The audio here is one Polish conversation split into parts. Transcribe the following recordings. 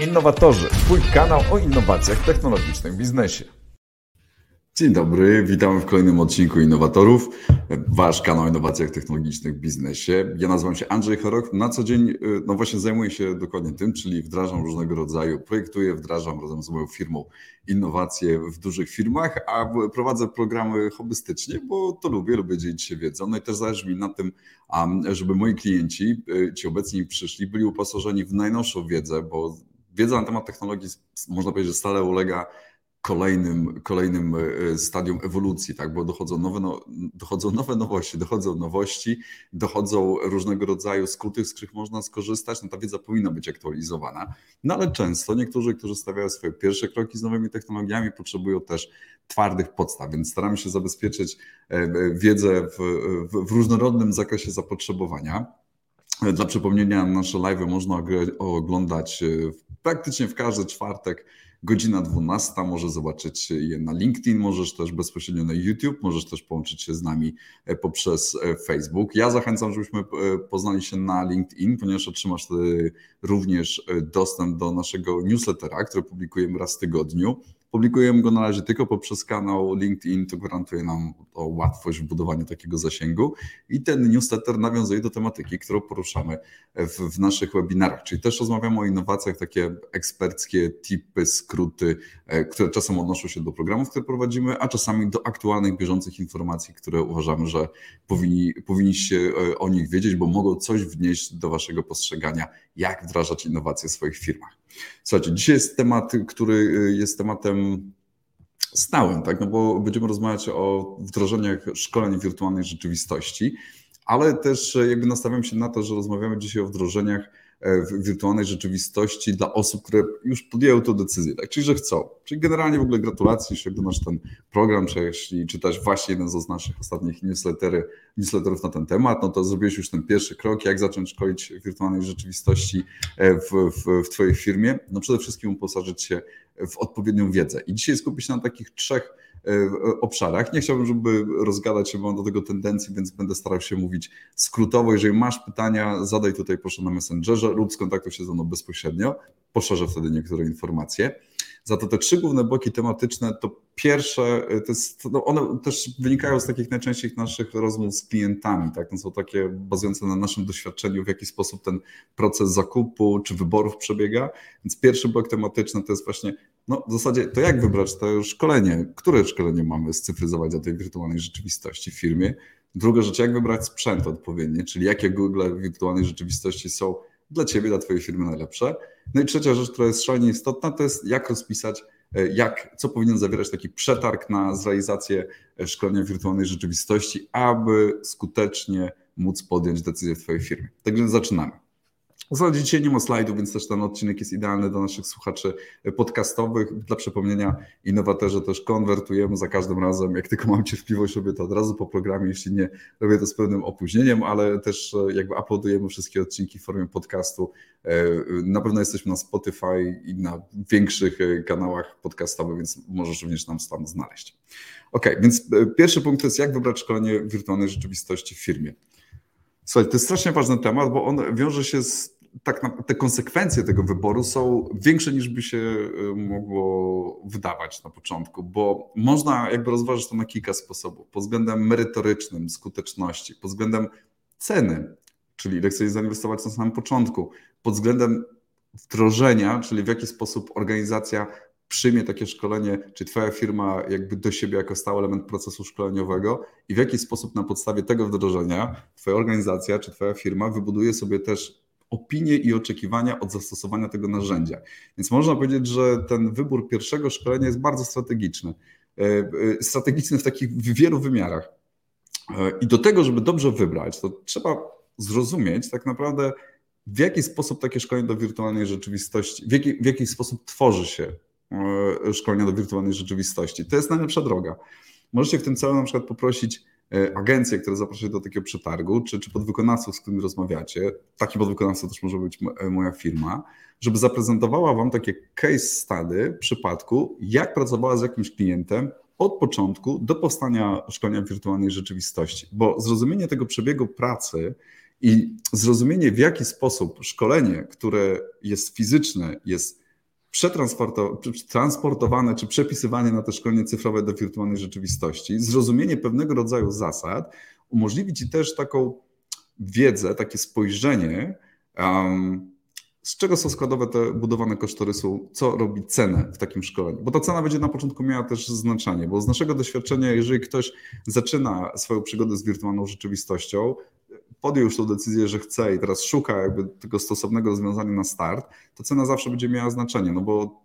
Innowatorzy, Twój kanał o innowacjach technologicznych w biznesie. Dzień dobry, witamy w kolejnym odcinku Innowatorów, Wasz kanał o innowacjach technologicznych w biznesie. Ja nazywam się Andrzej Chorok. Na co dzień, y, no właśnie zajmuję się dokładnie tym, czyli wdrażam różnego rodzaju, projektuję, wdrażam razem z moją firmą innowacje w dużych firmach, a prowadzę programy hobbystycznie, bo to lubię, lubię dzielić się wiedzą. No i też zależy mi na tym, żeby moi klienci, y, ci obecni przyszli, byli uposażeni w najnowszą wiedzę, bo wiedza na temat technologii, można powiedzieć, że stale ulega kolejnym, kolejnym e, stadium ewolucji, tak? bo dochodzą nowe, no, dochodzą nowe nowości, dochodzą nowości, dochodzą różnego rodzaju skróty, z których można skorzystać. No, ta wiedza powinna być aktualizowana, no ale często niektórzy, którzy stawiają swoje pierwsze kroki z nowymi technologiami, potrzebują też twardych podstaw, więc staramy się zabezpieczyć e, e, wiedzę w, w, w różnorodnym zakresie zapotrzebowania. Dla przypomnienia, nasze live można oglądać praktycznie w każdy czwartek godzina 12. Możesz zobaczyć je na LinkedIn, możesz też bezpośrednio na YouTube, możesz też połączyć się z nami e, poprzez e, Facebook. Ja zachęcam, żebyśmy e, poznali się na LinkedIn, ponieważ otrzymasz również dostęp do naszego newslettera, który publikujemy raz w tygodniu. Publikujemy go na razie tylko poprzez kanał LinkedIn, to gwarantuje nam łatwość w budowaniu takiego zasięgu. I ten newsletter nawiązuje do tematyki, którą poruszamy w, w naszych webinarach. Czyli też rozmawiamy o innowacjach, takie eksperckie tipy, skróty, e, które czasem odnoszą się do programów, które prowadzimy, a czasami do aktualnych, bieżących informacji, które uważamy, że powinni, powinniście e, o nich wiedzieć, bo mogą coś wnieść do waszego postrzegania, jak wdrażać innowacje w swoich firmach. Słuchajcie, dzisiaj jest temat, który y, jest tematem stałym, tak? no bo będziemy rozmawiać o wdrożeniach szkoleń wirtualnej rzeczywistości, ale też y, jakby nastawiam się na to, że rozmawiamy dzisiaj o wdrożeniach E, wirtualnej rzeczywistości dla osób, które już podjęły tę decyzję, tak? czyli że chcą. Czyli generalnie w ogóle gratulacje, jeśli oglądasz ten program, czy jeśli czytasz właśnie jeden z naszych ostatnich newslettery, newsletterów na ten temat, no to zrobiłeś już ten pierwszy krok, jak zacząć szkolić wirtualnej rzeczywistości e, w, w, w Twojej firmie. No przede wszystkim uposażyć się w odpowiednią wiedzę. I dzisiaj skupić się na takich trzech obszarach. Nie chciałbym, żeby rozgadać się, bo mam do tego tendencji, więc będę starał się mówić skrótowo. Jeżeli masz pytania, zadaj tutaj proszę na Messengerze lub skontaktuj się ze mną bezpośrednio. Poszerzę wtedy niektóre informacje. Za to te trzy główne bloki tematyczne, to pierwsze, e, to jest, no one też wynikają z takich najczęściej naszych rozmów z klientami, tak? To są takie bazujące na naszym doświadczeniu, w jaki sposób ten proces zakupu czy wyborów przebiega. Więc pierwszy blok tematyczny to jest właśnie no, w zasadzie to jak wybrać to szkolenie? Które szkolenie mamy scyfryzować dla tej wirtualnej rzeczywistości w firmie? Druga rzecz, jak wybrać sprzęt odpowiedni, czyli jakie Google wirtualnej rzeczywistości są dla Ciebie, dla Twojej firmy najlepsze. No i trzecia rzecz, która jest szalenie istotna, to jest jak rozpisać, e, jak, co powinien zawierać taki przetarg na zrealizację e, szkolenia wirtualnej rzeczywistości, aby skutecznie móc podjąć decyzję w Twojej firmie. Także zaczynamy. W zasadzie dzisiaj nie ma slajdu, więc też ten odcinek jest idealny dla naszych słuchaczy podcastowych. Dla przypomnienia, innowatorzy też konwertujemy za każdym razem. Jak tylko mam cierpliwość, robię to od razu po programie. Jeśli nie, robię to z pewnym opóźnieniem, ale też e, jakby uploadujemy wszystkie odcinki w formie podcastu. E, na pewno jesteśmy na Spotify i na większych e, kanałach podcastowych, więc możesz również nam tam znaleźć. Ok, więc pierwszy punkt to jest jak wybrać szkolenie wirtualnej rzeczywistości w firmie. Słuchaj, to jest strasznie ważny temat, bo on wiąże się z tak na, te konsekwencje tego wyboru są większe niż by się y, mogło wydawać na początku, bo można jakby rozważyć to na kilka sposobów. Pod względem merytorycznym, skuteczności, pod względem ceny, czyli ile chcesz zainwestować na samym początku, pod względem wdrożenia, czyli w jaki sposób organizacja przyjmie takie szkolenie, czy Twoja firma jakby do siebie jako stały element procesu szkoleniowego i w jaki sposób na podstawie tego wdrożenia Twoja organizacja czy Twoja firma wybuduje sobie też opinie i oczekiwania od zastosowania tego narzędzia. Więc można powiedzieć, że ten wybór pierwszego szkolenia jest bardzo strategiczny. E, e, strategiczny w takich w wielu wymiarach. E, I do tego, żeby dobrze wybrać, to trzeba zrozumieć tak naprawdę, w jaki sposób takie szkolenie do wirtualnej rzeczywistości, w jaki, w jaki sposób tworzy się szkolenia do wirtualnej rzeczywistości. To jest najlepsza droga. Możecie w tym celu na przykład poprosić agencje, które zapraszają do takiego przetargu, czy, czy podwykonawców, z którymi rozmawiacie, taki podwykonawca też może być e, moja firma, żeby zaprezentowała Wam takie case study przypadku, jak pracowała z jakimś klientem od początku do powstania szkolenia wirtualnej rzeczywistości. Bo zrozumienie tego przebiegu pracy i zrozumienie, w jaki sposób szkolenie, które jest fizyczne, jest przetransportowane czy przepisywanie na te szkolenie cyfrowe do wirtualnej rzeczywistości, zrozumienie pewnego rodzaju zasad umożliwi Ci też taką wiedzę, takie spojrzenie, um, z czego są składowe te budowane kosztorysu, co robi cenę w takim szkoleniu. Bo ta cena będzie na początku miała też znaczenie, bo z naszego doświadczenia, jeżeli ktoś zaczyna swoją przygodę z wirtualną rzeczywistością, podjął już tą decyzję, że chce i teraz szuka jakby tego stosownego rozwiązania na start, to cena zawsze będzie miała znaczenie, no bo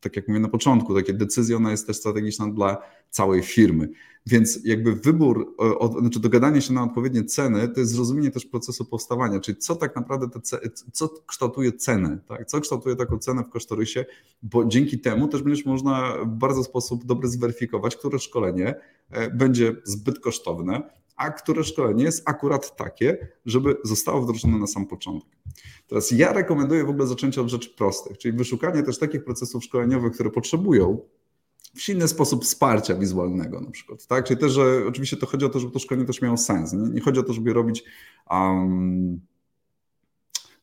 tak jak mówię na początku, takie decyzje, ona jest też strategiczna dla całej firmy. Więc jakby wybór, od, znaczy dogadanie się na odpowiednie ceny, to jest zrozumienie też procesu powstawania, czyli co tak naprawdę te, co kształtuje cenę, tak? co kształtuje taką cenę w kosztorysie, bo dzięki temu też będziesz można w bardzo sposób dobry zweryfikować, które szkolenie e, będzie zbyt kosztowne, a które szkolenie jest akurat takie, żeby zostało wdrożone na sam początek. Teraz ja rekomenduję w ogóle zaczęcie od rzeczy prostych, czyli wyszukanie też takich procesów szkoleniowych, które potrzebują w silny sposób wsparcia wizualnego na przykład. Tak? Czyli też, że oczywiście to chodzi o to, żeby to szkolenie też miało sens. Nie, nie chodzi o to, żeby robić um,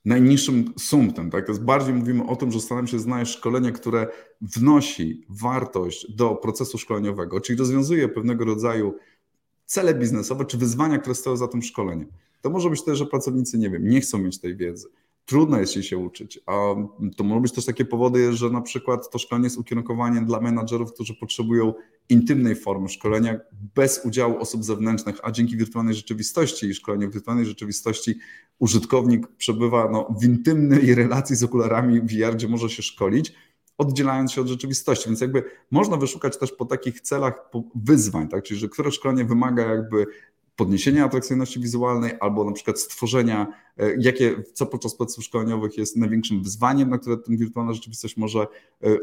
najniższym sumptem. Tak? To jest bardziej mówimy o tym, że staramy się znaleźć szkolenie, które wnosi wartość do procesu szkoleniowego, czyli rozwiązuje pewnego rodzaju cele biznesowe czy wyzwania, które stoją za tym szkoleniem. To może być też, że pracownicy, nie wiem, nie chcą mieć tej wiedzy. Trudno jest się uczyć. A to mogą być też takie powody, że na przykład to szkolenie jest ukierunkowanie dla menadżerów, którzy potrzebują intymnej formy szkolenia bez udziału osób zewnętrznych, a dzięki wirtualnej rzeczywistości i szkoleniu w wirtualnej rzeczywistości użytkownik przebywa no, w intymnej relacji z okularami VR, gdzie może się szkolić, oddzielając się od rzeczywistości. Więc jakby można wyszukać też po takich celach wyzwań, tak? czyli że które szkolenie wymaga jakby podniesienia atrakcyjności wizualnej albo na przykład stworzenia, e, jakie, co podczas procesów szkoleniowych jest największym wyzwaniem, na które ten wirtualna rzeczywistość może e,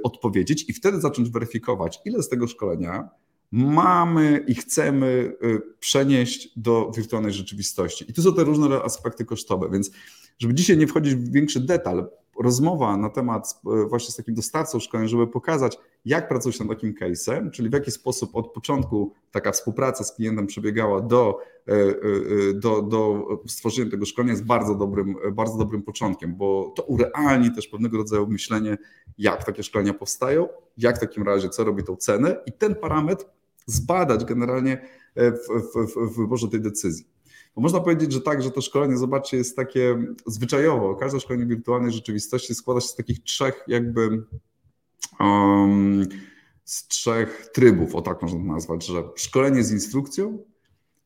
odpowiedzieć i wtedy zacząć weryfikować, ile z tego szkolenia mamy i chcemy e, przenieść do wirtualnej rzeczywistości. I tu są te różne aspekty kosztowe, więc żeby dzisiaj nie wchodzić w większy detal, rozmowa na temat e, właśnie z takim dostawcą szkoleń, żeby pokazać, jak pracuje się nad takim case'em, czyli w jaki sposób od początku taka współpraca z klientem przebiegała do, e, e, do, do stworzenia tego szkolenia jest bardzo dobrym, bardzo dobrym początkiem, bo to urealni też pewnego rodzaju myślenie, jak takie szkolenia powstają, jak w takim razie, co robi tą cenę i ten parametr zbadać generalnie w, w, w wyborze tej decyzji. Bo można powiedzieć, że tak, że to szkolenie, zobaczcie, jest takie zwyczajowo. Każde szkolenie wirtualnej rzeczywistości składa się z takich trzech jakby um, z trzech trybów, o tak można to nazwać, że szkolenie z instrukcją,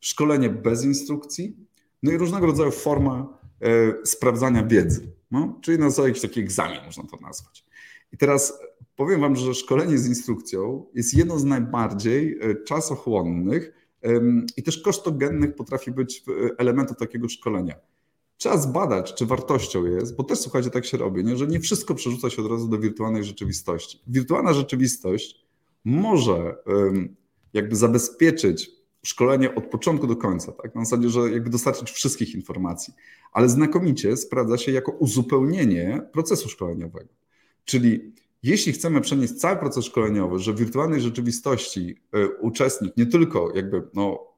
szkolenie bez instrukcji, no i różnego rodzaju forma e, sprawdzania wiedzy. No? Czyli na jakiś taki egzamin można to nazwać. I teraz powiem Wam, że szkolenie z instrukcją jest jedno z najbardziej e, czasochłonnych i też kosztogennych potrafi być elementów takiego szkolenia. Trzeba zbadać, czy wartością jest, bo też słuchajcie, tak się robi, nie? że nie wszystko przerzuca się od razu do wirtualnej rzeczywistości. Wirtualna rzeczywistość może jakby zabezpieczyć szkolenie od początku do końca, tak? na zasadzie, że jakby dostarczyć wszystkich informacji, ale znakomicie sprawdza się jako uzupełnienie procesu szkoleniowego. Czyli jeśli chcemy przenieść cały proces szkoleniowy, że w wirtualnej rzeczywistości e, uczestnik nie tylko jakby no,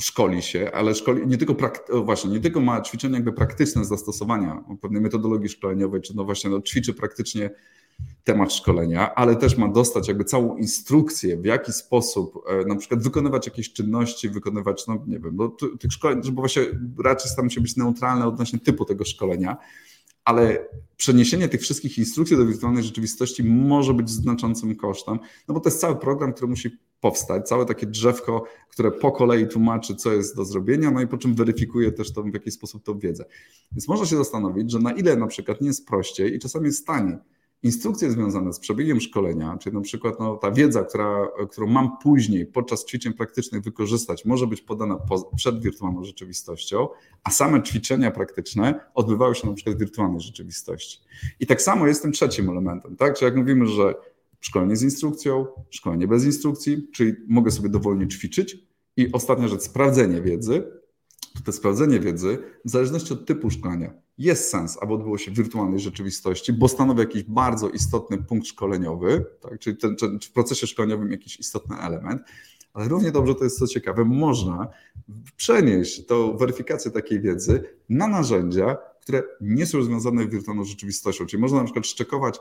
szkoli się, ale szkoli, nie tylko właśnie, nie tylko ma ćwiczenia jakby praktyczne zastosowania pewnej metodologii szkoleniowej, czy no właśnie no, ćwiczy praktycznie temat szkolenia, ale też ma dostać jakby całą instrukcję, w jaki sposób e, na przykład wykonywać jakieś czynności, wykonywać, no nie wiem, no, tych szkoleń, bo właśnie raczej staram się być neutralne odnośnie typu tego szkolenia, ale przeniesienie tych wszystkich instrukcji do wirtualnej rzeczywistości może być znaczącym kosztem, no bo to jest cały program, który musi powstać, całe takie drzewko, które po kolei tłumaczy, co jest do zrobienia, no i po czym weryfikuje też to, w jaki sposób tą wiedzę. Więc można się zastanowić, że na ile na przykład nie jest prościej i czasami jest taniej Instrukcje związane z przebiegiem szkolenia, czyli na przykład no, ta wiedza, która, którą mam później podczas ćwiczeń praktycznych wykorzystać, może być podana po, przed wirtualną rzeczywistością, a same ćwiczenia praktyczne odbywały się na przykład w wirtualnej rzeczywistości. I tak samo jest tym trzecim elementem, tak? Czyli jak mówimy, że szkolenie z instrukcją, szkolenie bez instrukcji, czyli mogę sobie dowolnie ćwiczyć i ostatnia rzecz, sprawdzenie wiedzy, to to sprawdzenie wiedzy w zależności od typu szkolenia jest sens, aby odbyło się w wirtualnej rzeczywistości, bo stanowi jakiś bardzo istotny punkt szkoleniowy, tak? czyli ten, w procesie szkoleniowym jakiś istotny element, ale równie dobrze to jest co ciekawe, można przenieść tą weryfikację takiej wiedzy na narzędzia, które nie są związane z wirtualną rzeczywistością. Czyli można na przykład szczekować,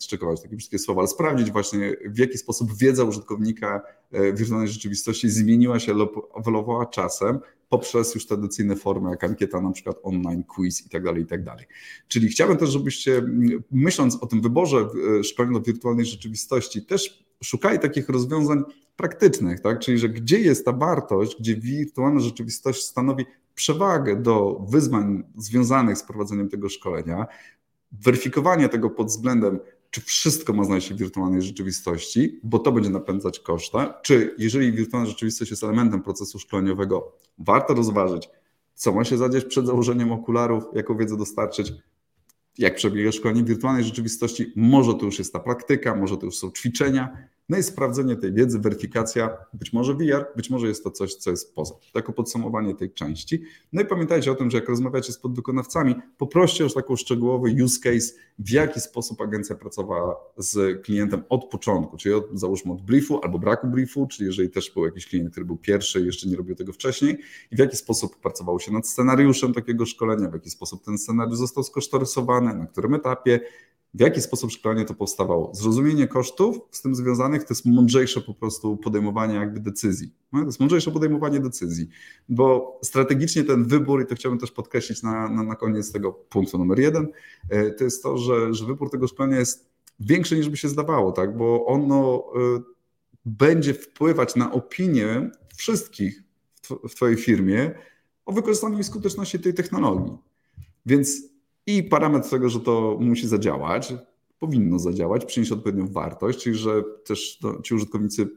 szczekować takie wszystkie słowa, ale sprawdzić właśnie w jaki sposób wiedza użytkownika e, wirtualnej rzeczywistości zmieniła się, ewoluowała czasem poprzez już tradycyjne formy, jak ankieta na przykład online, quiz i tak dalej, i tak dalej. Czyli chciałbym też, żebyście myśląc o tym wyborze e, szkolenia wirtualnej rzeczywistości, też szukali takich rozwiązań praktycznych, tak? czyli że gdzie jest ta wartość, gdzie wirtualna rzeczywistość stanowi przewagę do wyzwań związanych z prowadzeniem tego szkolenia, weryfikowanie tego pod względem, czy wszystko ma znaleźć się w wirtualnej rzeczywistości, bo to będzie napędzać koszta, czy jeżeli wirtualna rzeczywistość jest elementem procesu szkoleniowego, warto rozważyć, co ma się zadziać przed założeniem okularów, jaką wiedzę dostarczyć, jak przebiega szkolenie w wirtualnej rzeczywistości. Może to już jest ta praktyka, może to już są ćwiczenia, no i sprawdzenie tej wiedzy, weryfikacja, być może VR, być może jest to coś, co jest poza. Tako podsumowanie tej części. No i pamiętajcie o tym, że jak rozmawiacie z podwykonawcami, poproście już taką szczegółowy use case, w jaki sposób agencja pracowała z klientem od początku, czyli od, załóżmy od briefu albo braku briefu, czyli jeżeli też był jakiś klient, który był pierwszy i jeszcze nie robił tego wcześniej, i w jaki sposób pracowało się nad scenariuszem takiego szkolenia, w jaki sposób ten scenariusz został skosztorysowany, na którym etapie, w jaki sposób szkolenie to powstawało. Zrozumienie kosztów z tym związanych to jest mądrzejsze po prostu podejmowanie jakby decyzji. No, to jest mądrzejsze podejmowanie decyzji, bo strategicznie ten wybór, i to chciałbym też podkreślić na, na, na koniec tego punktu numer jeden, e, to jest to, że, że wybór tego szkolenia jest większy niż by się zdawało, tak? bo ono e, będzie wpływać na opinię wszystkich w Twojej firmie o wykorzystaniu i skuteczności tej technologii. Więc i parametr tego, że to musi zadziałać, powinno zadziałać, przynieść odpowiednią wartość, czyli że też no, ci użytkownicy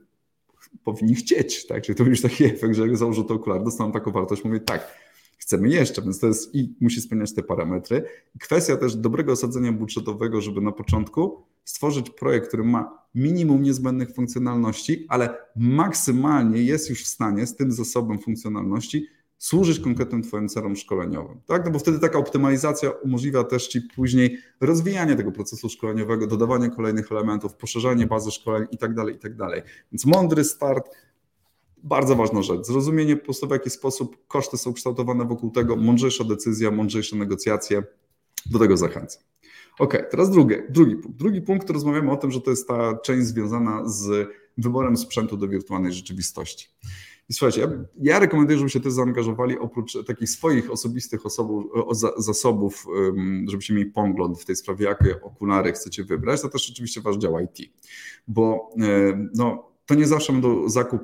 powinni chcieć, tak? Czyli to będzie taki efekt, że jak założę te okulary, dostaną taką wartość, mówię tak, chcemy jeszcze, więc to jest i musi spełniać te parametry. Kwestia też dobrego osadzenia budżetowego, żeby na początku stworzyć projekt, który ma minimum niezbędnych funkcjonalności, ale maksymalnie jest już w stanie z tym zasobem funkcjonalności służyć konkretnym Twoim celom szkoleniowym. Tak? No bo wtedy taka optymalizacja umożliwia też Ci później rozwijanie tego procesu szkoleniowego, dodawanie kolejnych elementów, poszerzanie bazy szkoleń itd., tak itd. Tak Więc mądry start, bardzo ważna rzecz. Zrozumienie po prostu w jaki sposób koszty są kształtowane wokół tego, mądrzejsza decyzja, mądrzejsze negocjacje. Do tego zachęcam. Ok, teraz drugi, drugi punkt. Drugi punkt, rozmawiamy o tym, że to jest ta część związana z wyborem sprzętu do wirtualnej rzeczywistości. I słuchajcie, ja, ja rekomenduję, żebyście też zaangażowali oprócz takich swoich osobistych osobów, zasobów, żebyście mieli pogląd w tej sprawie, jakie okulary chcecie wybrać, to też oczywiście wasz dział IT. Bo e, no, to nie zawsze będą zakup,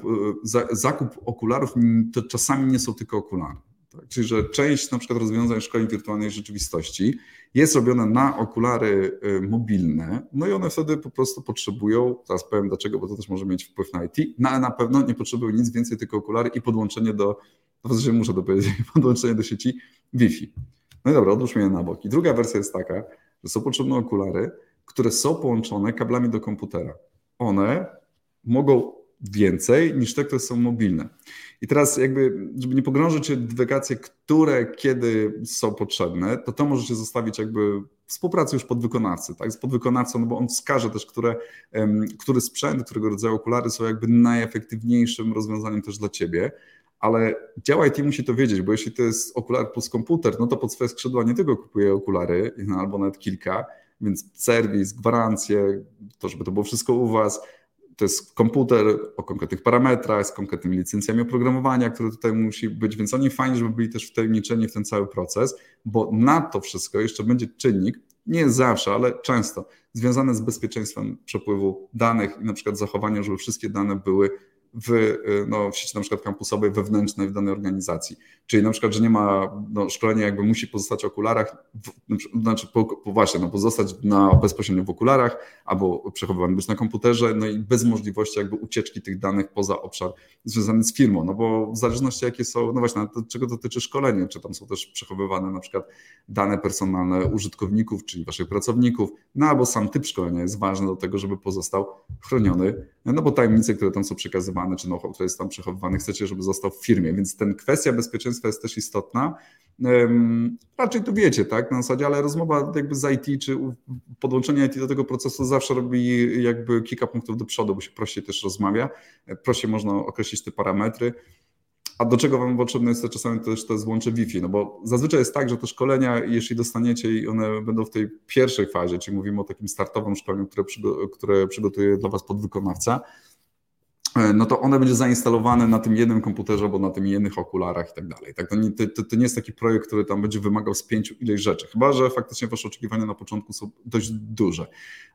e, zakup okularów, to czasami nie są tylko okulary. Tak? Czyli, że część na przykład rozwiązań szkoleń wirtualnej rzeczywistości jest robiona na okulary y, mobilne, no i one wtedy po prostu potrzebują, teraz powiem dlaczego, bo to też może mieć wpływ na IT, no ale na pewno nie potrzebują nic więcej tylko okulary i podłączenie do, no w zasadzie muszę to powiedzieć, podłączenie do sieci Wi-Fi. No i dobra, odłóżmy je na bok. I druga wersja jest taka, że są potrzebne okulary, które są połączone kablami do komputera. One mogą więcej niż te, które są mobilne. I teraz jakby, żeby nie pogrążyć się w dywagacje, które kiedy są potrzebne, to to możecie zostawić jakby współpracę już podwykonawcy, tak, z podwykonawcą, no bo on wskaże też, które, który sprzęt, którego rodzaju okulary są jakby najefektywniejszym rozwiązaniem też dla ciebie, ale dział IT musi to wiedzieć, bo jeśli to jest okular plus komputer, no to pod swoje skrzydła nie tylko kupuje okulary, no, albo nawet kilka, więc serwis, gwarancje, to żeby to było wszystko u Was, to jest komputer o konkretnych parametrach, z konkretnymi licencjami oprogramowania, które tutaj musi być, więc oni fajnie, żeby byli też wtajemniczeni w ten cały proces, bo na to wszystko jeszcze będzie czynnik, nie zawsze, ale często związany z bezpieczeństwem przepływu danych i na przykład zachowaniem, żeby wszystkie dane były w, y, no, w sieci na przykład kampusowej wewnętrznej w danej organizacji. Czyli na przykład, że nie ma no, szkolenia, jakby musi pozostać w okularach, w, znaczy po, po właśnie, no, pozostać na, bezpośrednio w okularach albo przechowywany być na komputerze, no i bez możliwości jakby ucieczki tych danych poza obszar związany z firmą, no bo w zależności jakie są, no właśnie, to, czego dotyczy szkolenie, czy tam są też przechowywane na przykład dane personalne użytkowników, czyli waszych pracowników, no albo sam typ szkolenia jest ważny do tego, żeby pozostał chroniony, no bo tajemnice, które tam są przekazywane czy know-how, jest tam przechowywany, chcecie, żeby został w firmie, więc ten kwestia bezpieczeństwa jest też istotna. Raczej to wiecie, tak, na zasadzie, ale rozmowa jakby z IT, czy podłączenie IT do tego procesu zawsze robi jakby kilka punktów do przodu, bo się prościej też rozmawia, prościej można określić te parametry. a do czego Wam potrzebne jest to czasami też to złącze Wi-Fi? No bo zazwyczaj jest tak, że te szkolenia, jeśli dostaniecie i one będą w tej pierwszej fazie, czyli mówimy o takim startowym szkoleniu, które, które przygotuje dla Was podwykonawca, E, no to one będzie zainstalowane na tym jednym komputerze albo na tym jednych okularach i tak dalej. Tak, to, nie, to, to nie jest taki projekt, który tam będzie wymagał z pięciu ileś rzeczy, chyba że faktycznie Wasze oczekiwania na początku są dość duże.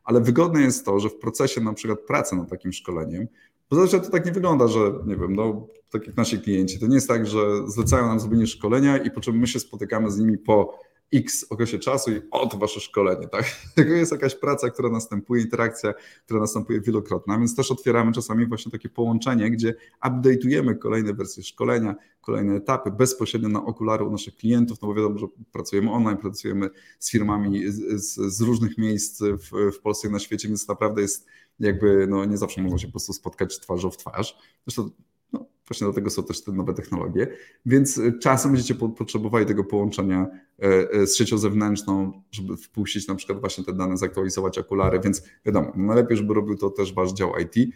Ale wygodne jest to, że w procesie na przykład pracy nad takim szkoleniem, bo zazwyczaj to tak nie wygląda, że nie wiem, no tak jak nasi klienci, to nie jest tak, że zlecają nam zrobienie szkolenia i po czym my się spotykamy z nimi po X okresie czasu i o, to wasze szkolenie, tak? To jest jakaś praca, która następuje, interakcja, która następuje wielokrotnie, więc też otwieramy czasami właśnie takie połączenie, gdzie update'ujemy kolejne wersje szkolenia, kolejne etapy bezpośrednio na okulary u naszych klientów, no bo wiadomo, że pracujemy online, pracujemy z firmami z, z różnych miejsc w, w Polsce i na świecie, więc naprawdę jest jakby, no nie zawsze mogą się po prostu spotkać twarzą w twarz. Zresztą Właśnie dlatego są też te nowe technologie. Więc e, czasem będziecie potrzebowali tego połączenia e, e, z siecią zewnętrzną, żeby wpuścić na przykład właśnie te dane, zaktualizować okulary, więc wiadomo, najlepiej, żeby robił to też wasz dział IT,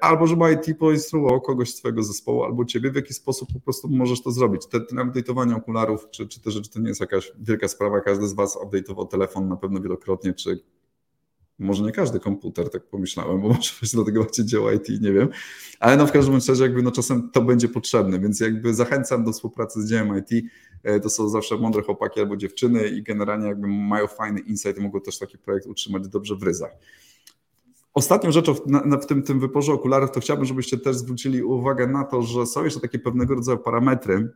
albo żeby IT poinstruował kogoś z swojego zespołu, albo ciebie, w jaki sposób po prostu możesz to zrobić. Te, te update'owanie okularów, czy, czy te rzeczy, to nie jest jakaś wielka sprawa, każdy z was update'ował telefon na pewno wielokrotnie, czy może nie każdy komputer, tak pomyślałem, bo może właśnie dlatego macie działa IT, nie wiem, ale no w każdym razie jakby no czasem to będzie potrzebne, więc jakby zachęcam do współpracy z działem IT, e, to są zawsze mądre chłopaki albo dziewczyny i generalnie jakby mają fajny insight i mogą też taki projekt utrzymać dobrze w ryzach. Ostatnią rzeczą w, na, w tym, tym wyporze okularów to chciałbym, żebyście też zwrócili uwagę na to, że są jeszcze takie pewnego rodzaju parametry,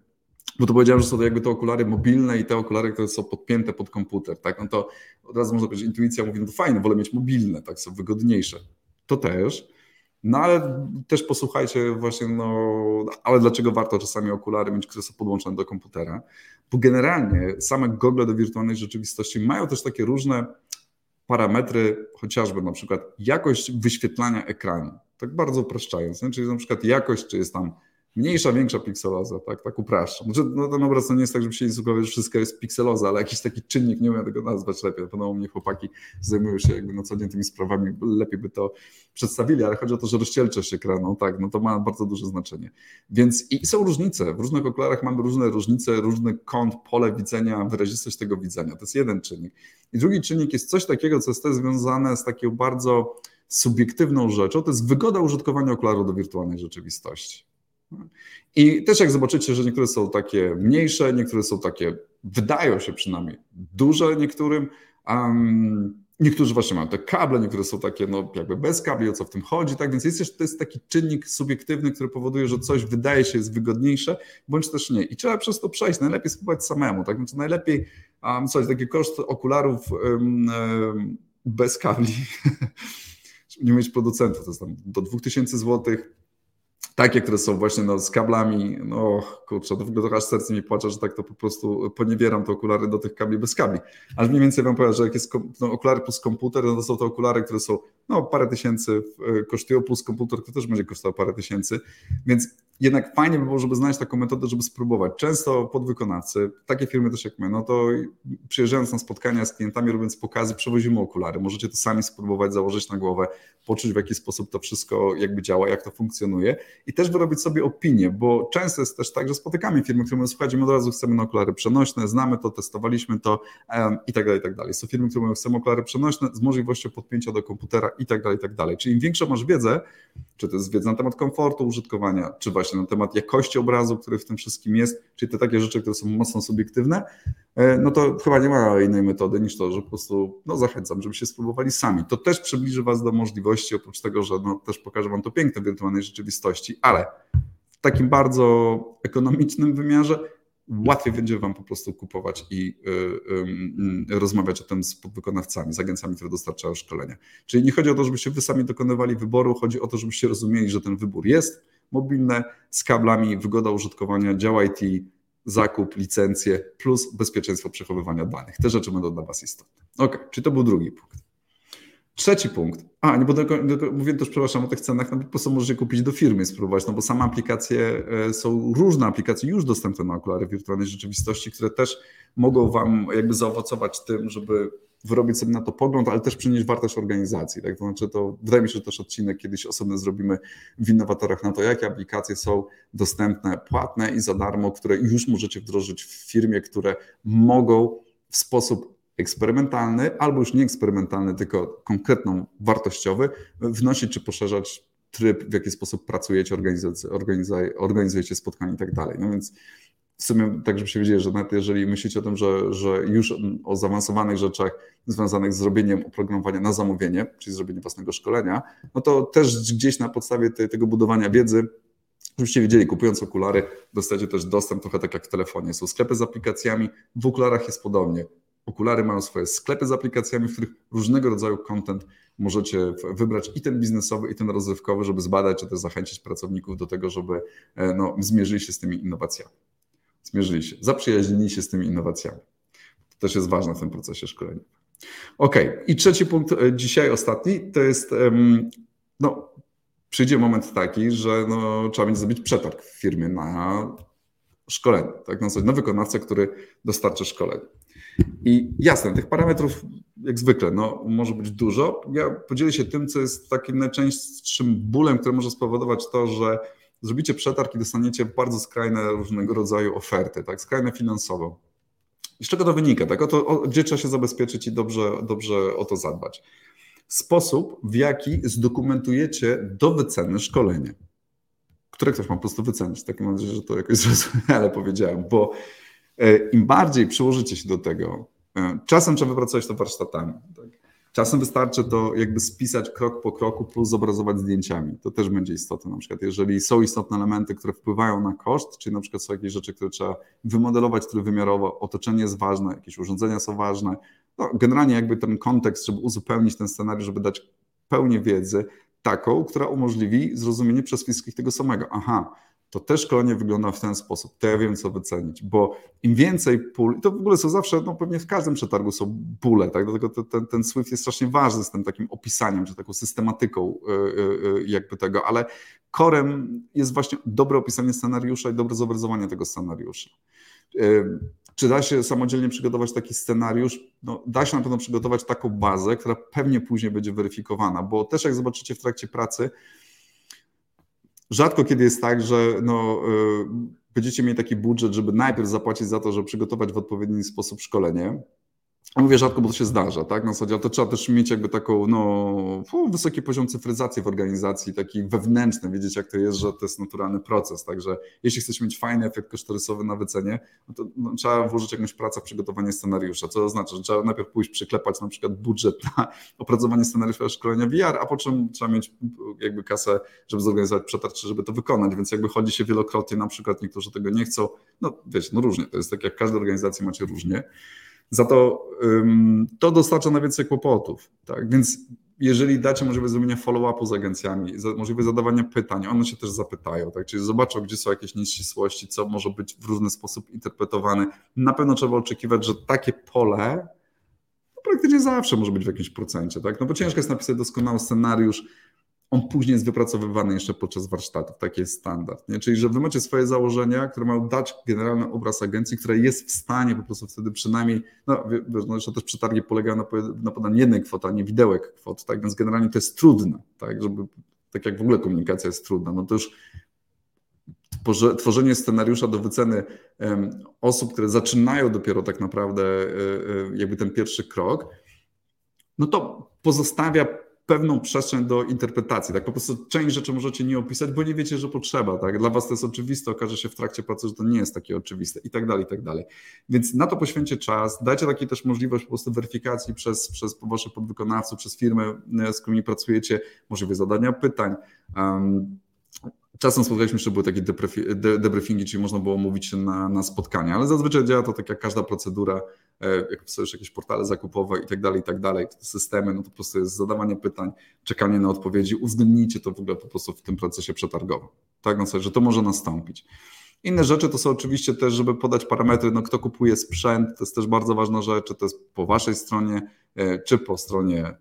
bo to powiedziałem, że są to jakby te okulary mobilne i te okulary, które są podpięte pod komputer, tak? No to od razu można powiedzieć, intuicja mówi, no to fajne, wolę mieć mobilne, tak, są wygodniejsze. To też, no ale też posłuchajcie właśnie, no ale dlaczego warto czasami okulary mieć, które są podłączone do komputera? Bo generalnie same gogle do wirtualnej rzeczywistości mają też takie różne parametry, chociażby na przykład jakość wyświetlania ekranu, tak bardzo upraszczając, nie? czyli na przykład jakość, czy jest tam mniejsza, większa pikseloza, tak, tak upraszczam. Znaczy, no, ten obraz to nie jest tak, żeby się nie że wszystko jest pikseloza, ale jakiś taki czynnik, nie umiem tego nazwać lepiej. Podobno mnie chłopaki zajmują się jakby na co dzień tymi sprawami, lepiej by to przedstawili, ale chodzi o to, że rozdzielczość ekranu, tak, no to ma bardzo duże znaczenie. Więc i są różnice, w różnych okularach mamy różne różnice, różny kąt, pole widzenia, wyrazistość tego widzenia, to jest jeden czynnik. I drugi czynnik jest coś takiego, co jest też związane z taką bardzo subiektywną rzeczą, to jest wygoda użytkowania okularu do wirtualnej rzeczywistości. I też jak zobaczycie, że niektóre są takie mniejsze, niektóre są takie, wydają się przynajmniej duże niektórym, um, niektórzy właśnie mają te kable, niektóre są takie no, jakby bez kabli, o co w tym chodzi, tak? Więc jest też, to jest taki czynnik subiektywny, który powoduje, że coś wydaje się jest wygodniejsze, bądź też nie. I trzeba przez to przejść, najlepiej spróbować samemu, tak? Więc najlepiej, um, coś, takie koszt okularów um, um, bez kabli, nie mieć producentów, to jest tam do 2000 złotych, takie, które są właśnie no, z kablami, no kurczę, to w ogóle trochę aż serce mi płacze, że tak to po prostu poniewieram te okulary do tych kabli bez kabli. Ale mniej więcej wam powiem, że jak jest no, okulary plus komputer, no to są to okulary, które są no parę tysięcy kosztują, plus komputer, który też będzie kosztował parę tysięcy, więc jednak fajnie by było, żeby znaleźć taką metodę, żeby spróbować. Często podwykonawcy, takie firmy też jak my, no to przyjeżdżając na spotkania z klientami, robiąc pokazy, przewozimy okulary. Możecie to sami spróbować, założyć na głowę, poczuć w jaki sposób to wszystko jakby działa, jak to funkcjonuje i też wyrobić sobie opinię, bo często jest też tak, że spotykamy firmy, które mówią, słuchajcie, my od razu chcemy na okulary przenośne, znamy to, testowaliśmy to um, i tak dalej, i tak dalej. Są firmy, które mówią, chcemy okulary przenośne z możliwością podpięcia do komputera i tak dalej, i tak dalej. Czyli im większą masz wiedzę, czy to jest wiedza na temat komfortu użytkowania, czy właśnie na temat jakości obrazu, który w tym wszystkim jest, czyli te takie rzeczy, które są mocno subiektywne, e, no to chyba nie ma innej metody niż to, że po prostu no zachęcam, żebyście spróbowali sami. To też przybliży Was do możliwości, oprócz tego, że no, też pokaże Wam to piękne w wirtualnej rzeczywistości, ale w takim bardzo ekonomicznym wymiarze łatwiej będzie Wam po prostu kupować i y, y, rozmawiać o tym z podwykonawcami, z agencjami, które dostarczają szkolenia. Czyli nie chodzi o to, żebyście Wy sami dokonywali wyboru, chodzi o to, żebyście rozumieli, że ten wybór jest mobilny, z kablami, wygoda użytkowania, dział IT, zakup, licencje plus bezpieczeństwo przechowywania danych. Te rzeczy będą dla Was istotne. Ok, czyli to był drugi punkt. Trzeci punkt. A, nie, bo do, do, mówię też, przepraszam, o tych cenach, no po prostu możecie kupić do firmy spróbować, no bo same aplikacje, e, są różne aplikacje już dostępne na okulary wirtualnej rzeczywistości, które też mogą Wam jakby zaowocować tym, żeby wyrobić sobie na to pogląd, ale też przynieść wartość organizacji. Tak? To znaczy, to wydaje mi się, że też odcinek kiedyś osobny zrobimy w innowatorach na to, jakie aplikacje są dostępne, płatne i za darmo, które już możecie wdrożyć w firmie, które mogą w sposób eksperymentalny, albo już nie eksperymentalny, tylko konkretną, wartościowy, wnosić czy poszerzać tryb, w jaki sposób pracujecie, organizujecie spotkania i tak dalej. No więc w sumie tak, żebyście wiedzieli, że nawet jeżeli myślicie o tym, że, że już o zaawansowanych rzeczach związanych z zrobieniem oprogramowania na zamówienie, czyli zrobienie własnego szkolenia, no to też gdzieś na podstawie tej, tego budowania wiedzy Żebyście wiedzieli, kupując okulary, dostajecie też dostęp, trochę tak jak w telefonie. Są sklepy z aplikacjami, w okularach jest podobnie. Okulary mają swoje sklepy z aplikacjami, w których różnego rodzaju content możecie wybrać i ten biznesowy, i ten rozrywkowy, żeby zbadać, czy też zachęcić pracowników do tego, żeby e, no, zmierzyli się z tymi innowacjami. Zmierzyli się, zaprzyjaźnili się z tymi innowacjami. To też jest ważne w tym procesie szkolenia. Ok, i trzeci punkt, e, dzisiaj ostatni, to jest, no, przyjdzie moment taki, że no, trzeba będzie zrobić przetarg w firmie na szkolenie, tak, na, na wykonawcę, który dostarczy szkolenie. I jasne, tych parametrów jak zwykle no, może być dużo. Ja podzielę się tym, co jest takim najczęstszym bólem, który może spowodować to, że zrobicie przetarg i dostaniecie bardzo skrajne różnego rodzaju oferty, tak, skrajne finansowo. I z czego to wynika? Tak? O to, o, gdzie trzeba się zabezpieczyć i dobrze, dobrze o to zadbać. Sposób, w jaki zdokumentujecie do wyceny szkolenie, które ktoś ma po prostu wycenić. Tak mam nadzieję, że to jakoś zrozumiale powiedziałem, bo E, Im bardziej przyłożycie się do tego, e, czasem trzeba wypracować to warsztatami. Czasem wystarczy to jakby spisać krok po kroku plus zobrazować zdjęciami. To też będzie istotne. Na przykład, jeżeli są istotne elementy, które wpływają na koszt, czyli na przykład są jakieś rzeczy, które trzeba wymodelować trójwymiarowo, otoczenie jest ważne, jakieś urządzenia są ważne. No, generalnie jakby ten kontekst, żeby uzupełnić ten scenariusz, żeby dać pełnię wiedzy, taką, która umożliwi zrozumienie przez wszystkich tego samego. Aha, to też szkolenie wygląda w ten sposób. To ja wiem, co wycenić, bo im więcej pól, to w ogóle są zawsze, no pewnie w każdym przetargu są pule, tak? Dlatego ten, ten Swift jest strasznie ważny z tym takim opisaniem, czy taką systematyką y, y, y, jakby tego, ale korem jest właśnie dobre opisanie scenariusza i dobre zobrazowanie tego scenariusza. Czy da się samodzielnie przygotować taki scenariusz? No, da się na pewno przygotować taką bazę, która pewnie później będzie weryfikowana, bo też jak zobaczycie w trakcie pracy, Rzadko kiedy jest tak, że no, y, będziecie mieli taki budżet, żeby najpierw zapłacić za to, żeby przygotować w odpowiedni sposób szkolenie, Mówię rzadko, bo to się zdarza, tak? Na zasadzie, ale to trzeba też mieć jakby taką, no, wysoki poziom cyfryzacji w organizacji, taki wewnętrzny, wiedzieć jak to jest, że to jest naturalny proces, także jeśli chcecie mieć fajny efekt kosztorysowy na wycenie, no to no, trzeba włożyć jakąś pracę w przygotowanie scenariusza, co oznacza, że trzeba najpierw pójść przyklepać na przykład budżet na opracowanie scenariusza szkolenia VR, a po czym trzeba mieć jakby kasę, żeby zorganizować przetarg, żeby to wykonać, więc jakby chodzi się wielokrotnie, na przykład niektórzy tego nie chcą, no wiecie, no różnie, to jest tak jak każda organizacja macie różnie, za to to dostarcza najwięcej kłopotów. Tak? Więc jeżeli dacie możliwość zrobienia follow-upu z agencjami, możliwość zadawania pytań, one się też zapytają, tak? czyli zobaczą, gdzie są jakieś nieścisłości, co może być w różny sposób interpretowane. Na pewno trzeba oczekiwać, że takie pole no, praktycznie zawsze może być w jakimś procencie, tak? no bo ciężko jest napisać doskonały scenariusz, on później jest wypracowywany jeszcze podczas warsztatów. Taki jest standard. Nie? Czyli, że wy macie swoje założenia, które mają dać generalny obraz agencji, która jest w stanie po prostu wtedy przynajmniej, no, no jeszcze też przetargi polegają na, na podaniu jednej kwoty, a nie widełek kwot, tak? Więc generalnie to jest trudne, tak? Żeby, tak jak w ogóle komunikacja jest trudna, no to już tworzenie scenariusza do wyceny osób, które zaczynają dopiero tak naprawdę e, e, jakby ten pierwszy krok, no to pozostawia pewną przestrzeń do interpretacji. Tak po prostu część rzeczy możecie nie opisać, bo nie wiecie, że potrzeba. Tak? Dla was to jest oczywiste, okaże się w trakcie pracy, że to nie jest takie oczywiste i tak dalej, i tak dalej. Więc na to poświęcie czas, dajcie takiej też możliwość po prostu weryfikacji przez, przez waszych podwykonawców, przez firmy, z którymi pracujecie, możliwość zadania pytań. Um, Czasem spotkaliśmy że były takie debriefingi, czyli można było mówić się na, na spotkania, ale zazwyczaj działa to tak jak każda procedura, e, jak już jakieś portale zakupowe i tak dalej, i tak dalej, te systemy, no to po prostu jest zadawanie pytań, czekanie na odpowiedzi, uwzględnijcie to w ogóle po prostu w tym procesie przetargowym, tak, no że to może nastąpić. Inne rzeczy to są oczywiście też, żeby podać parametry, no kto kupuje sprzęt, to jest też bardzo ważna rzecz, czy to jest po waszej stronie, e, czy po stronie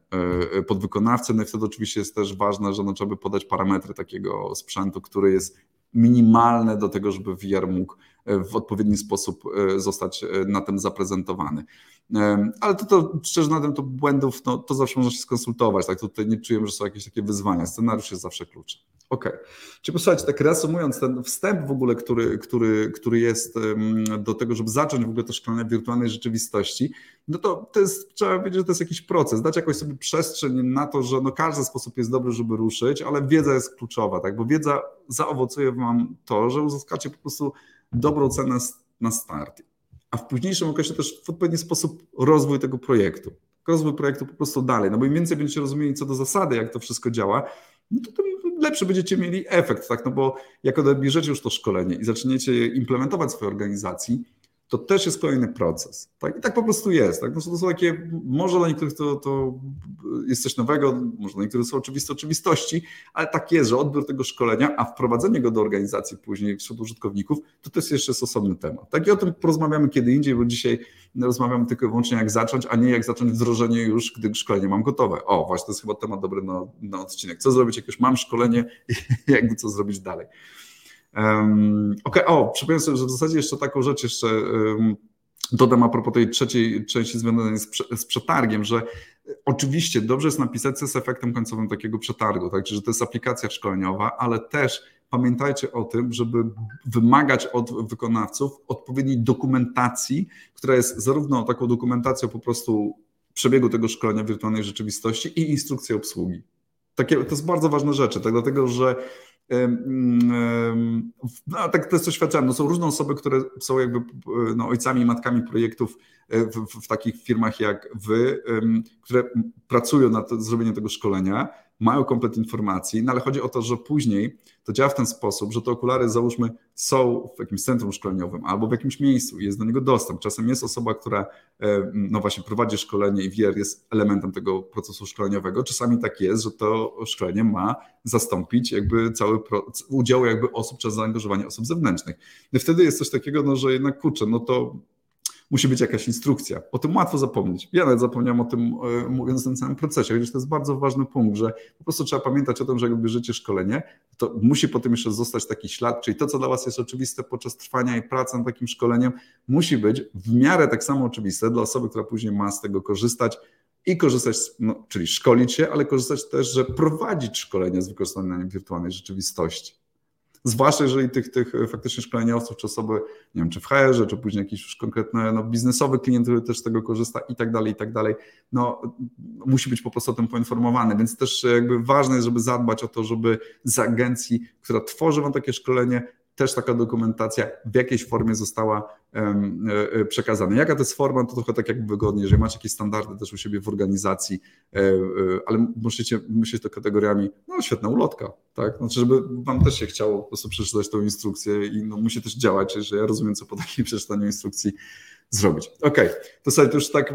e, podwykonawcy, no i wtedy oczywiście jest też ważne, że no trzeba by podać parametry takiego sprzętu, który jest minimalne do tego, żeby VR mógł w odpowiedni sposób zostać na tym zaprezentowany. Ale to, to szczerze na tym to błędów, no, to zawsze można się skonsultować. Tak? Tutaj nie czujemy, że są jakieś takie wyzwania. Scenariusz jest zawsze kluczem. OK. Czyli posłuchajcie, tak reasumując ten wstęp w ogóle, który, który, który jest do tego, żeby zacząć w ogóle to szkolenie wirtualnej rzeczywistości, no to, to jest, trzeba wiedzieć, że to jest jakiś proces, dać jakąś sobie przestrzeń na to, że no każdy sposób jest dobry, żeby ruszyć, ale wiedza jest kluczowa, tak? bo wiedza zaowocuje wam to, że uzyskacie po prostu dobrą cenę na start a w późniejszym okresie też w odpowiedni sposób rozwój tego projektu. Rozwój projektu po prostu dalej. No bo im więcej będziecie rozumieli co do zasady, jak to wszystko działa, no to tym lepszy będziecie mieli efekt, tak? No bo jak odbierzecie już to szkolenie i zaczniecie je implementować w swojej organizacji, to też jest kolejny proces. Tak? I tak po prostu jest. Tak? No to są takie, może dla niektórych to, to jest coś nowego, może dla niektórych są oczywiste oczywistości, ale tak jest, że odbiór tego szkolenia, a wprowadzenie go do organizacji później wśród użytkowników, to też jeszcze jest osobny temat. Tak? I o tym porozmawiamy kiedy indziej, bo dzisiaj rozmawiamy tylko i wyłącznie jak zacząć, a nie jak zacząć wdrożenie już, gdy szkolenie mam gotowe. O, właśnie to jest chyba temat dobry na, na odcinek. Co zrobić, jak już mam szkolenie i jakby co zrobić dalej. Um, Okej, okay. o, przypomnę sobie, że w zasadzie jeszcze taką rzecz jeszcze um, dodam a propos tej trzeciej części związanej z, z przetargiem, że oczywiście dobrze jest napisać, co jest efektem końcowym takiego przetargu, tak, że to jest aplikacja szkoleniowa, ale też pamiętajcie o tym, żeby wymagać od wykonawców odpowiedniej dokumentacji, która jest zarówno taką dokumentacją po prostu przebiegu tego szkolenia wirtualnej rzeczywistości i instrukcją obsługi. Takie, to jest bardzo ważne rzeczy, tak, dlatego że no, tak jest doświadczałem. No, są różne osoby, które są jakby no, ojcami i matkami projektów e, w, w, w takich firmach jak wy, które pracują nad zrobieniem tego szkolenia mają komplet informacji, no ale chodzi o to, że później to działa w ten sposób, że te okulary załóżmy są w jakimś centrum szkoleniowym albo w jakimś miejscu, jest do niego dostęp. Czasem jest osoba, która e, no właśnie prowadzi szkolenie i VR jest elementem tego procesu szkoleniowego. Czasami tak jest, że to szkolenie ma zastąpić jakby cały udział jakby osób czy zaangażowanie osób zewnętrznych. I wtedy jest coś takiego, no, że jednak kurczę, no to musi być jakaś instrukcja. O tym łatwo zapomnieć. Ja nawet zapomniałem o tym, e, mówiąc o tym całym procesie, chociaż to jest bardzo ważny punkt, że po prostu trzeba pamiętać o tym, że jak bierzecie szkolenie, to musi potem jeszcze zostać taki ślad, czyli to, co dla Was jest oczywiste podczas trwania i pracy nad takim szkoleniem, musi być w miarę tak samo oczywiste dla osoby, która później ma z tego korzystać, i korzystać, no, czyli szkolić się, ale korzystać też, że prowadzić szkolenia z wykorzystaniem wirtualnej rzeczywistości. Zwłaszcza jeżeli tych, tych faktycznie szkoleniowców, czy osoby, nie wiem, czy w HR-ze, czy później jakiś już konkretny no, biznesowy klient, który też z tego korzysta i tak dalej, i tak dalej, no musi być po prostu o tym poinformowany, więc też jakby ważne jest, żeby zadbać o to, żeby z agencji, która tworzy Wam takie szkolenie, też taka dokumentacja w jakiejś formie została e, e, przekazana. Jaka to jest forma, to trochę tak jak wygodnie, jeżeli macie jakieś standardy też u siebie w organizacji, e, ale musicie myśleć to kategoriami, no świetna ulotka, tak? Znaczy, żeby wam też się chciało po prostu przeczytać tą instrukcję i no, musi też działać, że ja rozumiem, co po takim przeczytaniu instrukcji zrobić. Ok, to sobie to już tak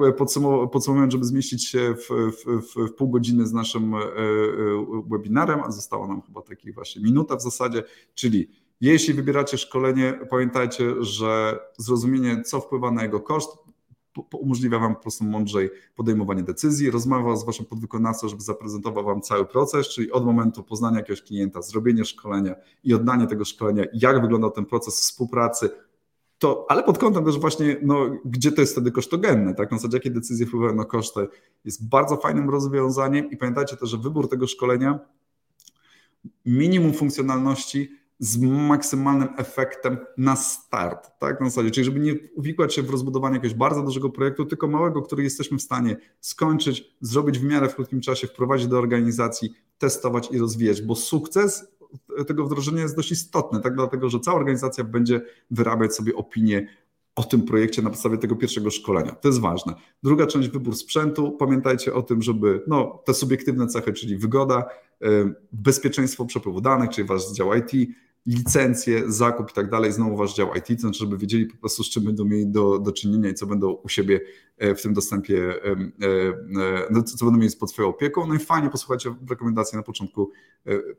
podsumowując, żeby zmieścić się w, w, w, w pół godziny z naszym webinarem, a została nam chyba takich właśnie minuta w zasadzie, czyli jeśli wybieracie szkolenie, pamiętajcie, że zrozumienie, co wpływa na jego koszt, umożliwia Wam po prostu mądrzej podejmowanie decyzji, rozmowa z Waszym podwykonawcą, żeby zaprezentował Wam cały proces, czyli od momentu poznania jakiegoś klienta, zrobienie szkolenia i oddanie tego szkolenia, jak wygląda ten proces współpracy, to, ale pod kątem też właśnie, no, gdzie to jest wtedy kosztogenne, tak? Na zasadzie, jakie decyzje wpływają na koszty, jest bardzo fajnym rozwiązaniem i pamiętajcie też, że wybór tego szkolenia, minimum funkcjonalności, z maksymalnym efektem na start, tak, na zasadzie, czyli żeby nie uwikłać się w rozbudowanie jakiegoś bardzo dużego projektu, tylko małego, który jesteśmy w stanie skończyć, zrobić w miarę w krótkim czasie, wprowadzić do organizacji, testować i rozwijać, bo sukces tego wdrożenia jest dość istotny, tak, dlatego, że cała organizacja będzie wyrabiać sobie opinię o tym projekcie na podstawie tego pierwszego szkolenia. To jest ważne. Druga część, wybór sprzętu. Pamiętajcie o tym, żeby no, te subiektywne cechy, czyli wygoda, bezpieczeństwo przepływu danych, czyli wasz dział IT, licencje, zakup i tak dalej, znowu wasz dział IT, to znaczy, żeby wiedzieli po prostu, z czym będą mieli do, do czynienia i co będą u siebie e, w tym dostępie, e, e, no, co będą mieli pod swoją opieką. No i fajnie posłuchajcie rekomendacji na początku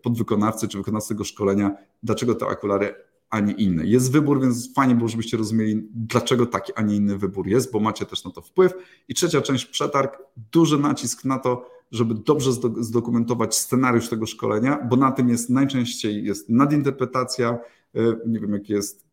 podwykonawcy czy wykonawcy tego szkolenia, dlaczego te okulary a nie inne. Jest wybór, więc fajnie było, żebyście rozumieli, dlaczego taki, a nie inny wybór jest, bo macie też na to wpływ. I trzecia część, przetarg, duży nacisk na to, żeby dobrze zdokumentować scenariusz tego szkolenia, bo na tym jest najczęściej jest nadinterpretacja, e, nie wiem jaki jest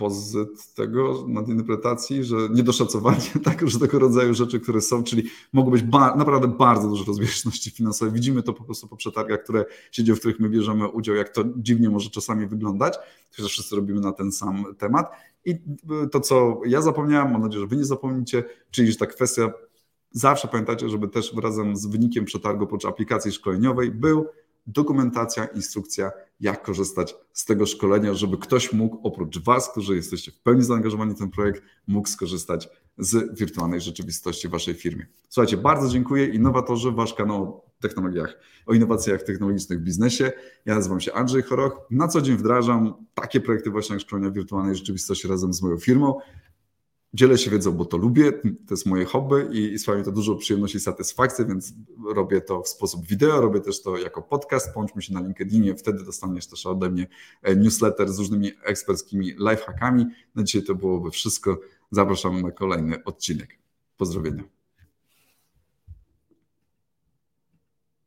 opozyt tego nadinterpretacji, że niedoszacowanie tak, że tego rodzaju rzeczy, które są, czyli mogą być ba naprawdę bardzo duże rozbieżności finansowe. Widzimy to po prostu po przetargach, które się dzieją, w których my bierzemy udział, jak to dziwnie może czasami wyglądać, chociaż wszyscy robimy na ten sam temat. I to, co ja zapomniałem, mam nadzieję, że wy nie zapomnicie, czyli że ta kwestia zawsze pamiętajcie, żeby też razem z wynikiem przetargu oprócz aplikacji szkoleniowej był dokumentacja, instrukcja, jak korzystać z tego szkolenia, żeby ktoś mógł, oprócz Was, którzy jesteście w pełni zaangażowani w ten projekt, mógł skorzystać z wirtualnej rzeczywistości w Waszej firmie. Słuchajcie, bardzo dziękuję. Innowatorzy, Wasz kanał o technologiach, o innowacjach technologicznych w biznesie. Ja nazywam się Andrzej Choroch. Na co dzień wdrażam takie projekty właśnie jak szkolenia wirtualnej rzeczywistości razem z moją firmą. Dzielę się wiedzą, bo to lubię, to jest moje hobby i, i sprawia mi to dużo przyjemności i satysfakcji, więc robię to w sposób wideo, robię też to jako podcast. Połączmy się na LinkedInie, wtedy dostaniesz też ode mnie e, newsletter z różnymi eksperckimi lifehackami. Na dzisiaj to byłoby wszystko. Zapraszam na kolejny odcinek. Pozdrowienia.